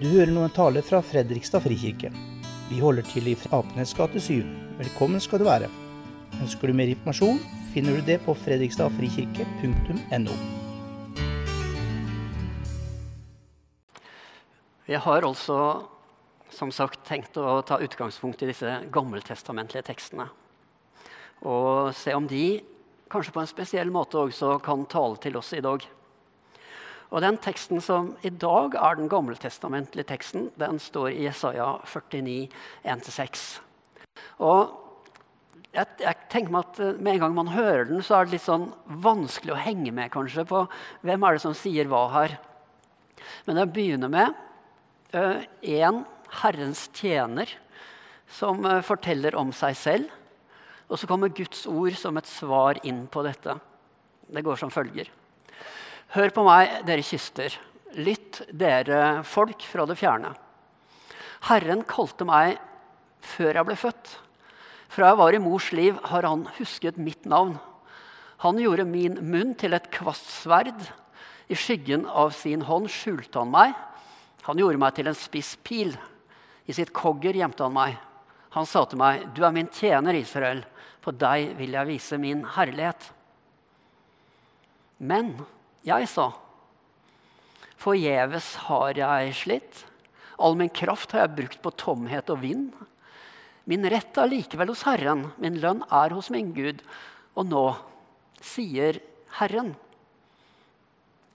Du hører nå en tale fra Fredrikstad frikirke. Vi holder til i Apenes gate 7. Velkommen skal du være. Ønsker du mer informasjon, finner du det på fredrikstadfrikirke.no. Jeg har altså som sagt tenkt å ta utgangspunkt i disse gammeltestamentlige tekstene. Og se om de kanskje på en spesiell måte også kan tale til oss i dag. Og Den teksten som i dag er den gammeltestamentlige teksten, den står i Jesaja 49, 1-6. Og jeg, jeg, tenker meg at eh, Med en gang man hører den, så er det litt sånn vanskelig å henge med kanskje på hvem er det som sier hva her. Men jeg begynner med én uh, Herrens tjener som uh, forteller om seg selv. Og så kommer Guds ord som et svar inn på dette. Det går som følger. Hør på meg, dere kyster. Lytt, dere folk fra det fjerne. Herren kalte meg før jeg ble født. Fra jeg var i mors liv, har han husket mitt navn. Han gjorde min munn til et kvastsverd. I skyggen av sin hånd skjulte han meg. Han gjorde meg til en spiss pil. I sitt kogger gjemte han meg. Han sa til meg, 'Du er min tjener, Israel. På deg vil jeg vise min herlighet.' Men jeg sa, forgjeves har jeg slitt. All min kraft har jeg brukt på tomhet og vind. Min rett er likevel hos Herren, min lønn er hos min Gud. Og nå sier Herren,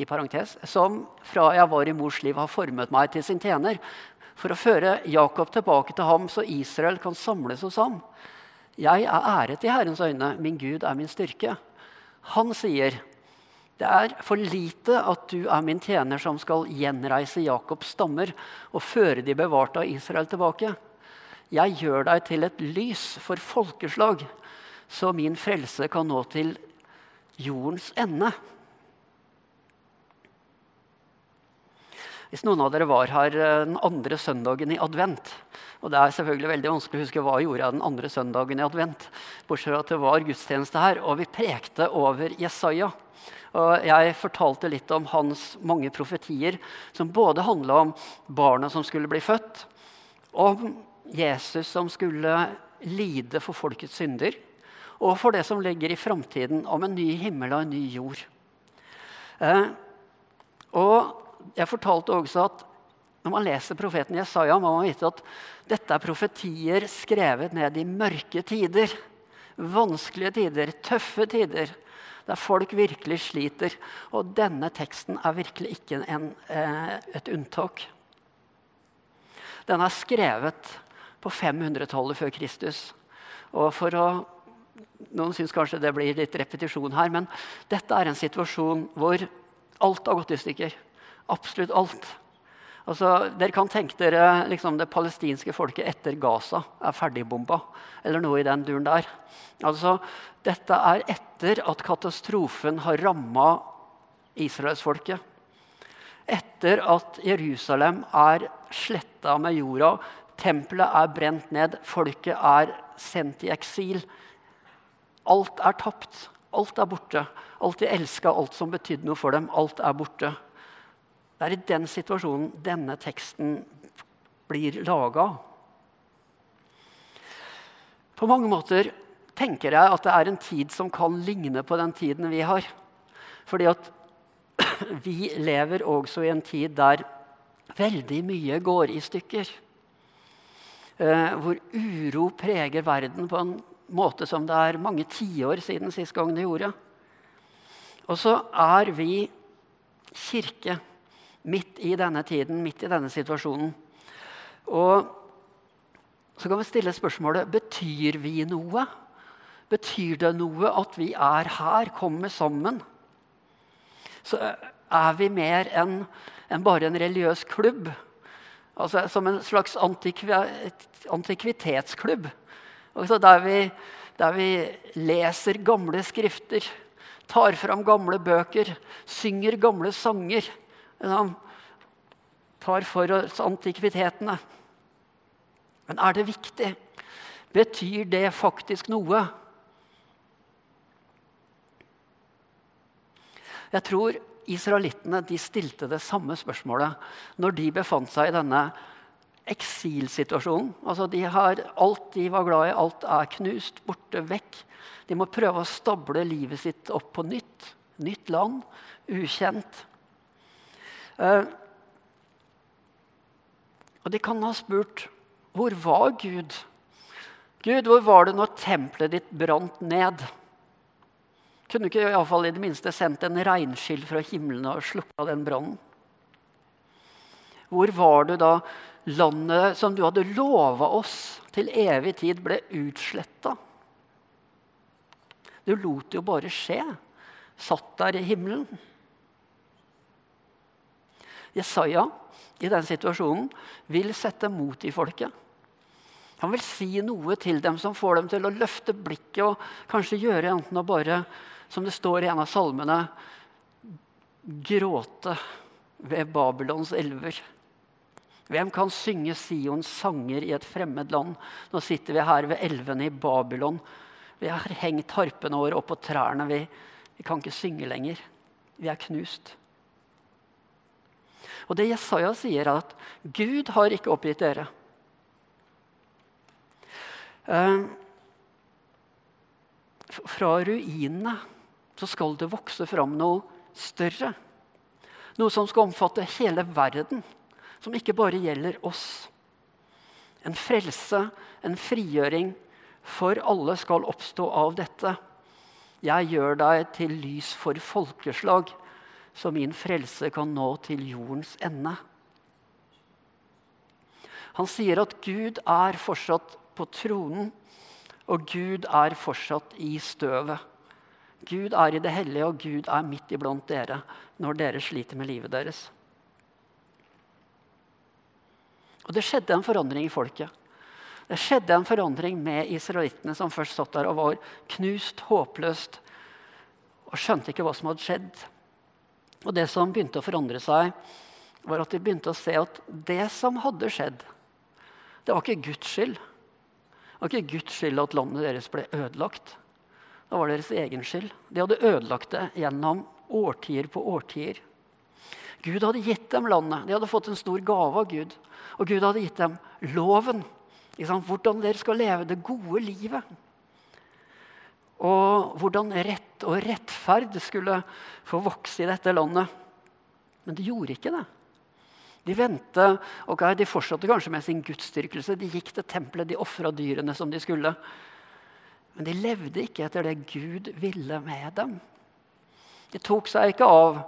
i parentes, som fra jeg var i mors liv, har formet meg til sin tjener, for å føre Jakob tilbake til ham, så Israel kan samles hos ham. Jeg er æret i Herrens øyne, min Gud er min styrke. Han sier, det er for lite at du er min tjener som skal gjenreise Jakobs stammer og føre de bevarte av Israel tilbake. Jeg gjør deg til et lys for folkeslag, så min frelse kan nå til jordens ende. Hvis noen av dere var her eh, den andre søndagen i advent og Det er selvfølgelig veldig vanskelig å huske hva jeg gjorde den andre søndagen i advent. Bortsett fra at det var gudstjeneste her, og vi prekte over Jesaja. Og jeg fortalte litt om hans mange profetier, som både handla om barna som skulle bli født, om Jesus som skulle lide for folkets synder, og for det som ligger i framtiden, om en ny himmel og en ny jord. Eh, og jeg fortalte også at når man leser profeten Jesaja, må man vite at dette er profetier skrevet ned i mørke tider. Vanskelige tider, tøffe tider der folk virkelig sliter. Og denne teksten er virkelig ikke en, eh, et unntak. Den er skrevet på 500-tallet før Kristus. Og for å Noen syns kanskje det blir litt repetisjon her, men dette er en situasjon hvor alt har gått i stykker. Absolutt alt. Altså, dere kan tenke dere liksom, det palestinske folket etter Gaza er ferdigbomba. Eller noe i den duren der. Altså, dette er etter at katastrofen har ramma israelsfolket. Etter at Jerusalem er sletta med jorda, tempelet er brent ned, folket er sendt i eksil. Alt er tapt. Alt er borte. Alt de elska, alt som betydde noe for dem, alt er borte. Det er i den situasjonen denne teksten blir laga. På mange måter tenker jeg at det er en tid som kan ligne på den tiden vi har. Fordi at vi lever også i en tid der veldig mye går i stykker. Eh, hvor uro preger verden på en måte som det er mange tiår siden sist gang det gjorde. Og så er vi kirke midt i denne tiden, midt i denne situasjonen. Og så kan vi stille spørsmålet betyr vi noe. Betyr det noe at vi er her, kommer sammen? Så er vi mer enn en bare en religiøs klubb. Altså Som en slags antikvi antikvitetsklubb. Altså der, vi, der vi leser gamle skrifter, tar fram gamle bøker, synger gamle sanger han tar for oss antikvitetene. Men er det viktig? Betyr det faktisk noe? Jeg tror israelittene stilte det samme spørsmålet når de befant seg i denne eksilsituasjonen. Altså de har alt de var glad i, alt er knust, borte, vekk. De må prøve å stable livet sitt opp på nytt. Nytt land, ukjent. Uh, og de kan ha spurt hvor var Gud? Gud, hvor var det når tempelet ditt brant ned? Kunne du ikke i, fall, i det minste sendt en regnskyll fra himmelen og slukka den brannen? Hvor var du da landet som du hadde lova oss til evig tid, ble utsletta? Du lot jo bare skje. Satt der i himmelen. Jesaja i den situasjonen vil sette mot i folket. Han vil si noe til dem som får dem til å løfte blikket og kanskje gjøre enten å bare som det står i en av salmene, gråte ved Babylons elver. Hvem kan synge Sions sanger i et fremmed land? Nå sitter vi her ved elvene i Babylon. Vi har hengt harpene våre opp på trærne. Vi, vi kan ikke synge lenger. Vi er knust. Og det Jesaja sier, er at Gud har ikke oppgitt dere. Uh, fra ruinene så skal det vokse fram noe større. Noe som skal omfatte hele verden, som ikke bare gjelder oss. En frelse, en frigjøring for alle skal oppstå av dette. Jeg gjør deg til lys for folkeslag, så min frelse kan nå til jordens ende. Han sier at Gud er fortsatt på tronen, og Gud er fortsatt i støvet. Gud er i det hellige, og Gud er midt iblant dere når dere sliter med livet deres. Og det skjedde en forandring i folket. Det skjedde en forandring med israelittene, som først satt der og var knust, håpløst og skjønte ikke hva som hadde skjedd. Og det som begynte å forandre seg, var at de begynte å se at det som hadde skjedd, det var ikke Guds skyld. Det var ikke Guds skyld at landet deres ble ødelagt. Det var deres egen skyld. De hadde ødelagt det gjennom årtier på årtier. Gud hadde gitt dem landet. De hadde fått en stor gave av Gud. Og Gud hadde gitt dem loven. Hvordan dere skal leve det gode livet. Og hvordan rett og rettferd skulle få vokse i dette landet. Men de gjorde ikke det. De ventet, okay, de fortsatte kanskje med sin gudsdyrkelse. De gikk til tempelet, de ofra dyrene som de skulle. Men de levde ikke etter det Gud ville med dem. De tok seg ikke av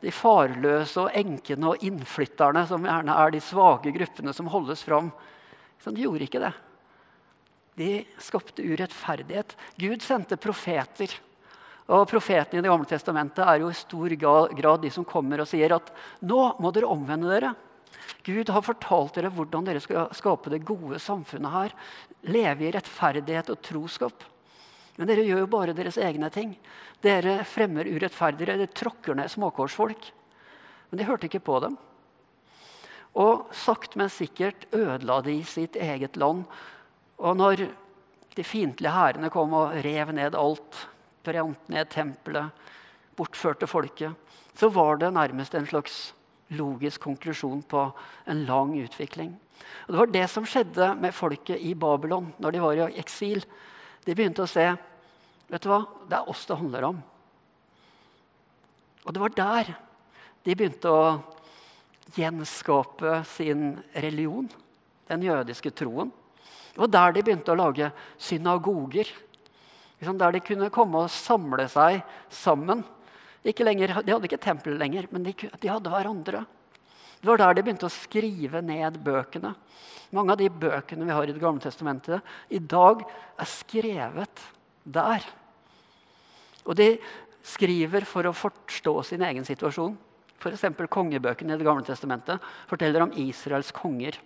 de farløse og enkene og innflytterne, som gjerne er de svake gruppene som holdes fram. De gjorde ikke det. De skapte urettferdighet. Gud sendte profeter. Og Profetene i Det gamle testamentet er jo i stor grad de som kommer og sier at nå må dere omvende dere. Gud har fortalt dere hvordan dere skal skape det gode samfunnet her. Leve i rettferdighet og troskap. Men dere gjør jo bare deres egne ting. Dere fremmer urettferdigere, dere tråkker ned småkårsfolk. Men de hørte ikke på dem. Og sakte, men sikkert ødela de sitt eget land. Og når de fiendtlige hærene kom og rev ned alt, brant ned tempelet, bortførte folket, så var det nærmest en slags logisk konklusjon på en lang utvikling. Og Det var det som skjedde med folket i Babylon når de var i eksil. De begynte å se vet du hva, det er oss det handler om. Og det var der de begynte å gjenskape sin religion, den jødiske troen. Det var der de begynte å lage synagoger. Liksom der de kunne komme og samle seg sammen Lenger, de hadde ikke tempel lenger, men de, de, hadde hverandre. Det var der de begynte å skrive ned bøkene. Mange av de bøkene vi har i Det gamle testamentet, i dag er skrevet der. Og de skriver for å forstå sin egen situasjon. F.eks. kongebøkene i Det gamle testamentet forteller om Israels konger.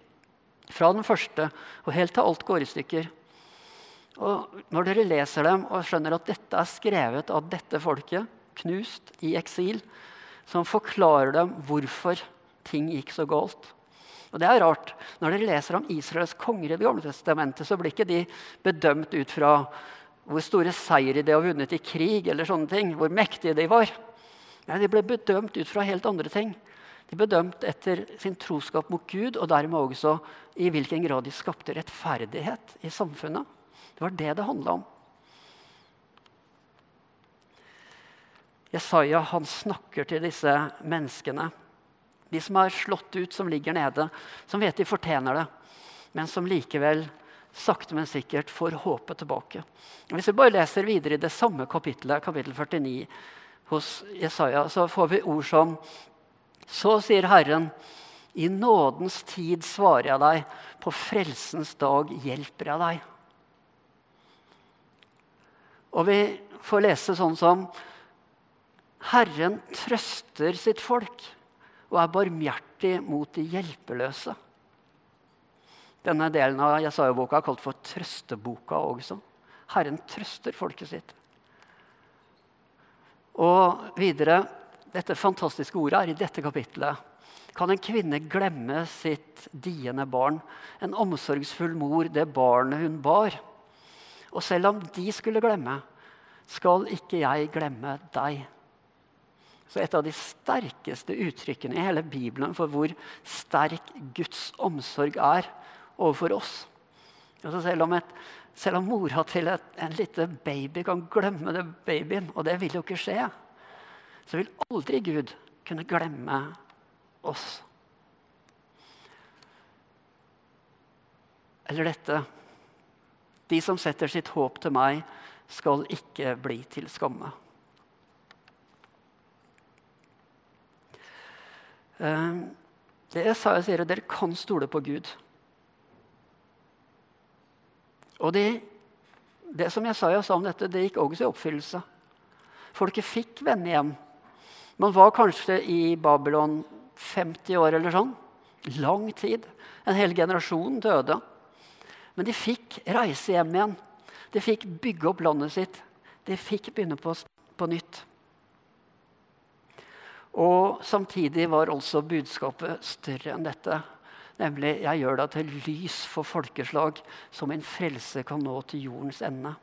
Fra den første og helt til alt går i stykker. Og når dere leser dem og skjønner at dette er skrevet av dette folket, knust i eksil, som forklarer dem hvorfor ting gikk så galt. Og det er rart. Når dere leser om Israels konger i Det gamle testamentet, så blir ikke de bedømt ut fra hvor store seire de har vunnet i krig, eller sånne ting, hvor mektige de var. Nei, de ble bedømt ut fra helt andre ting. De ble dømt etter sin troskap mot Gud og dermed også i hvilken grad de skapte rettferdighet i samfunnet. Det var det det handla om. Jesaja han snakker til disse menneskene. De som er slått ut, som ligger nede, som vet de fortjener det, men som likevel sakte, men sikkert får håpet tilbake. Hvis vi bare leser videre i det samme kapittelet, kapittel 49, hos Jesaja, så får vi ord som Så sier Herren, i nådens tid svarer jeg deg, på frelsens dag hjelper jeg deg. Og vi får lese sånn som Herren trøster sitt folk og er barmhjertig mot de hjelpeløse. Denne delen av Jesaja-boka er kalt for trøsteboka også. Herren trøster folket sitt. Og videre Dette fantastiske ordet er i dette kapittelet. Kan en kvinne glemme sitt diende barn, en omsorgsfull mor, det barnet hun bar? Og selv om de skulle glemme, skal ikke jeg glemme deg. Så et av de sterkeste uttrykkene i hele Bibelen for hvor sterk Guds omsorg er overfor oss. Altså selv, om et, selv om mora til et, en liten baby kan glemme det babyen, og det vil jo ikke skje, så vil aldri Gud kunne glemme oss. Eller dette De som setter sitt håp til meg, skal ikke bli til skamme. Det jeg sa, jeg sier, dere kan stole på Gud. Og det, det som jeg sa om dette, det gikk også i oppfyllelse. Folket fikk vende hjem. Man var kanskje i Babylon 50 år eller sånn. Lang tid. En hel generasjon døde. Men de fikk reise hjem igjen. De fikk bygge opp landet sitt. De fikk begynne på, på nytt. Og samtidig var også budskapet større enn dette. Nemlig 'Jeg gjør deg til lys for folkeslag, så min frelse kan nå til jordens ende'.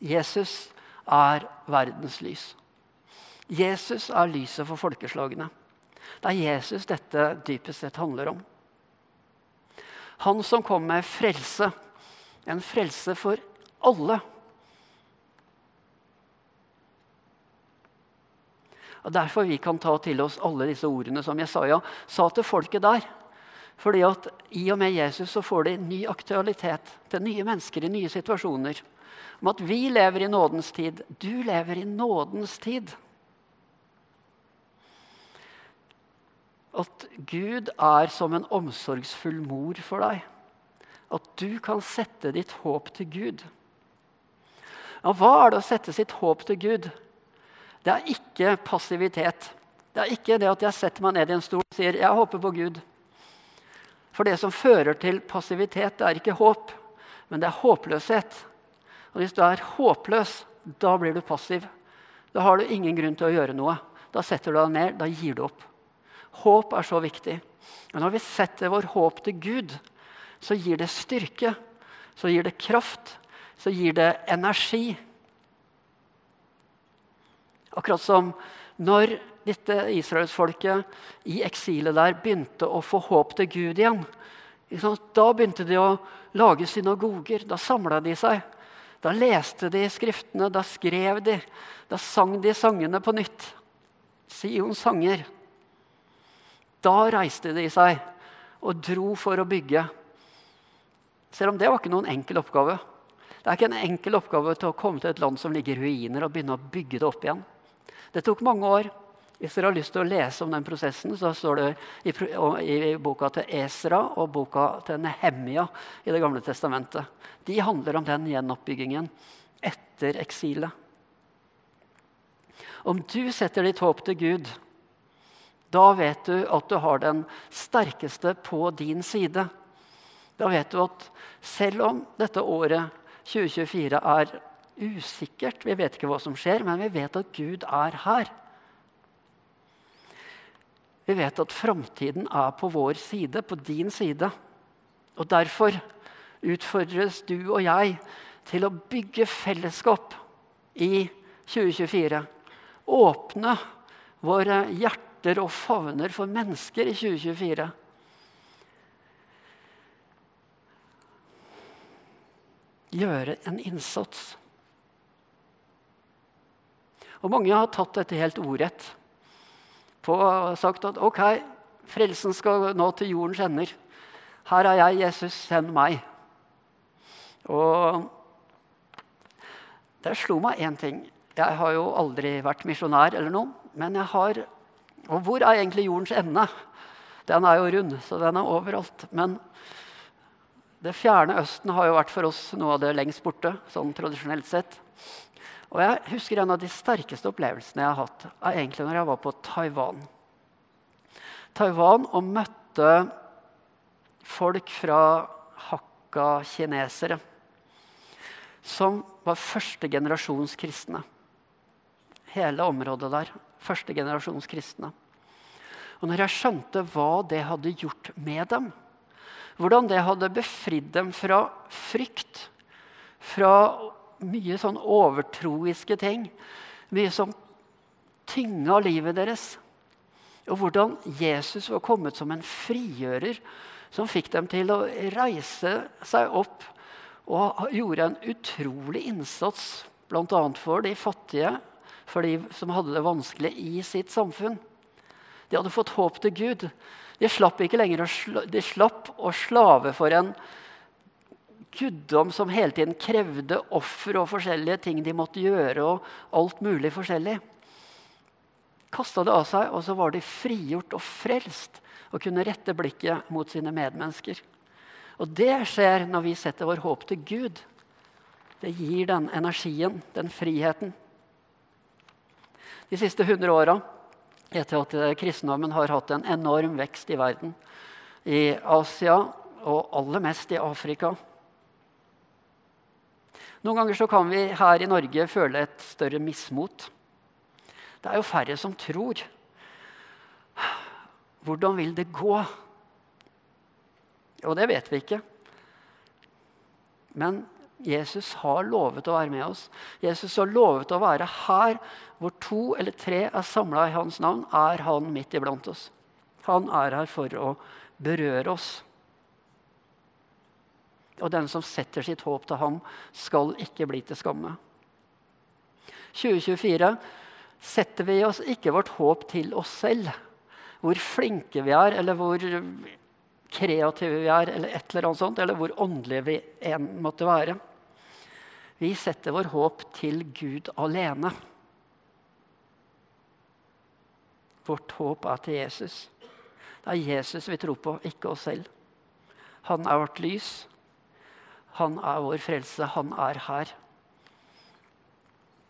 Jesus er verdens lys. Jesus er lyset for folkeslagene. Det er Jesus dette dypest sett handler om. Han som kom med frelse. En frelse for alle. Og Derfor vi kan ta til oss alle disse ordene som Jesaja sa til folket der. Fordi at I og med Jesus så får de ny aktualitet til nye mennesker i nye situasjoner. Om at vi lever i nådens tid. Du lever i nådens tid. At Gud er som en omsorgsfull mor for deg. At du kan sette ditt håp til Gud. Ja, hva er det å sette sitt håp til Gud? Det er ikke passivitet. Det er ikke det at jeg setter meg ned i en stol og sier 'jeg håper på Gud'. For det som fører til passivitet, det er ikke håp, men det er håpløshet. Og hvis du er håpløs, da blir du passiv. Da har du ingen grunn til å gjøre noe. Da setter du deg ned, da gir du opp. Håp er så viktig. Men når vi setter vår håp til Gud, så gir det styrke, så gir det kraft, så gir det energi. Akkurat som når dette israelsfolket i eksilet der begynte å få håp til Gud igjen. Da begynte de å lage synagoger. Da samla de seg. Da leste de skriftene, da skrev de. Da sang de sangene på nytt. Sions sanger. Da reiste de seg og dro for å bygge. Selv om det var ikke noen enkel oppgave. Det er ikke en enkel oppgave til å komme til et land som ligger i ruiner, og begynne å bygge det opp igjen. Det tok mange år. Hvis dere har lyst til å lese om den prosessen, så står det i, i boka til Esra og boka til Nehemia i Det gamle testamentet. De handler om den gjenoppbyggingen etter eksilet. Om du setter ditt håp til Gud, da vet du at du har den sterkeste på din side. Da vet du at selv om dette året 2024 er usikkert. Vi vet ikke hva som skjer, men vi vet at Gud er her. Vi vet at framtiden er på vår side, på din side. Og derfor utfordres du og jeg til å bygge fellesskap i 2024. Åpne våre hjerter og favner for mennesker i 2024. Gjøre en innsats. Og mange har tatt dette helt ordrett. På sagt at ok, frelsen skal nå til jordens ender. Her er jeg, Jesus, send meg. Og det slo meg én ting. Jeg har jo aldri vært misjonær eller noe. Men jeg har Og hvor er egentlig jordens ende? Den er jo rund, så den er overalt. Men det fjerne Østen har jo vært for oss noe av det lengst borte. sånn tradisjonelt sett. Og jeg husker En av de sterkeste opplevelsene jeg har hatt, er egentlig når jeg var på Taiwan. Taiwan og møtte folk fra hakka-kinesere som var førstegenerasjons kristne. Hele området der. Førstegenerasjons kristne. Og når jeg skjønte hva det hadde gjort med dem, hvordan det hadde befridd dem fra frykt, fra mye sånn overtroiske ting, mye som tynga livet deres, og hvordan Jesus var kommet som en frigjører som fikk dem til å reise seg opp og gjorde en utrolig innsats bl.a. for de fattige, for de som hadde det vanskelig i sitt samfunn. De hadde fått håp til Gud. De slapp ikke lenger å, sla de slapp å slave for en guddom som hele tiden krevde offer og forskjellige ting de måtte gjøre. og alt mulig forskjellig. Kasta det av seg, og så var de frigjort og frelst og kunne rette blikket mot sine medmennesker. Og det skjer når vi setter vår håp til Gud. Det gir den energien, den friheten. De siste 100 åra, etter at kristendommen har hatt en enorm vekst i verden, i Asia og aller mest i Afrika Noen ganger så kan vi her i Norge føle et større mismot. Det er jo færre som tror. Hvordan vil det gå? Og det vet vi ikke. Men Jesus har lovet å være med oss. Jesus har lovet å være her hvor to eller tre er samla i hans navn. Er han midt iblant oss? Han er her for å berøre oss. Og den som setter sitt håp til ham, skal ikke bli til skamme. 2024 setter vi oss ikke vårt håp til oss selv. Hvor flinke vi er, eller hvor kreative vi er, eller et eller annet sånt, eller hvor åndelige vi enn måtte være. Vi setter vår håp til Gud alene. Vårt håp er til Jesus. Det er Jesus vi tror på, ikke oss selv. Han er vårt lys. Han er vår frelse. Han er her.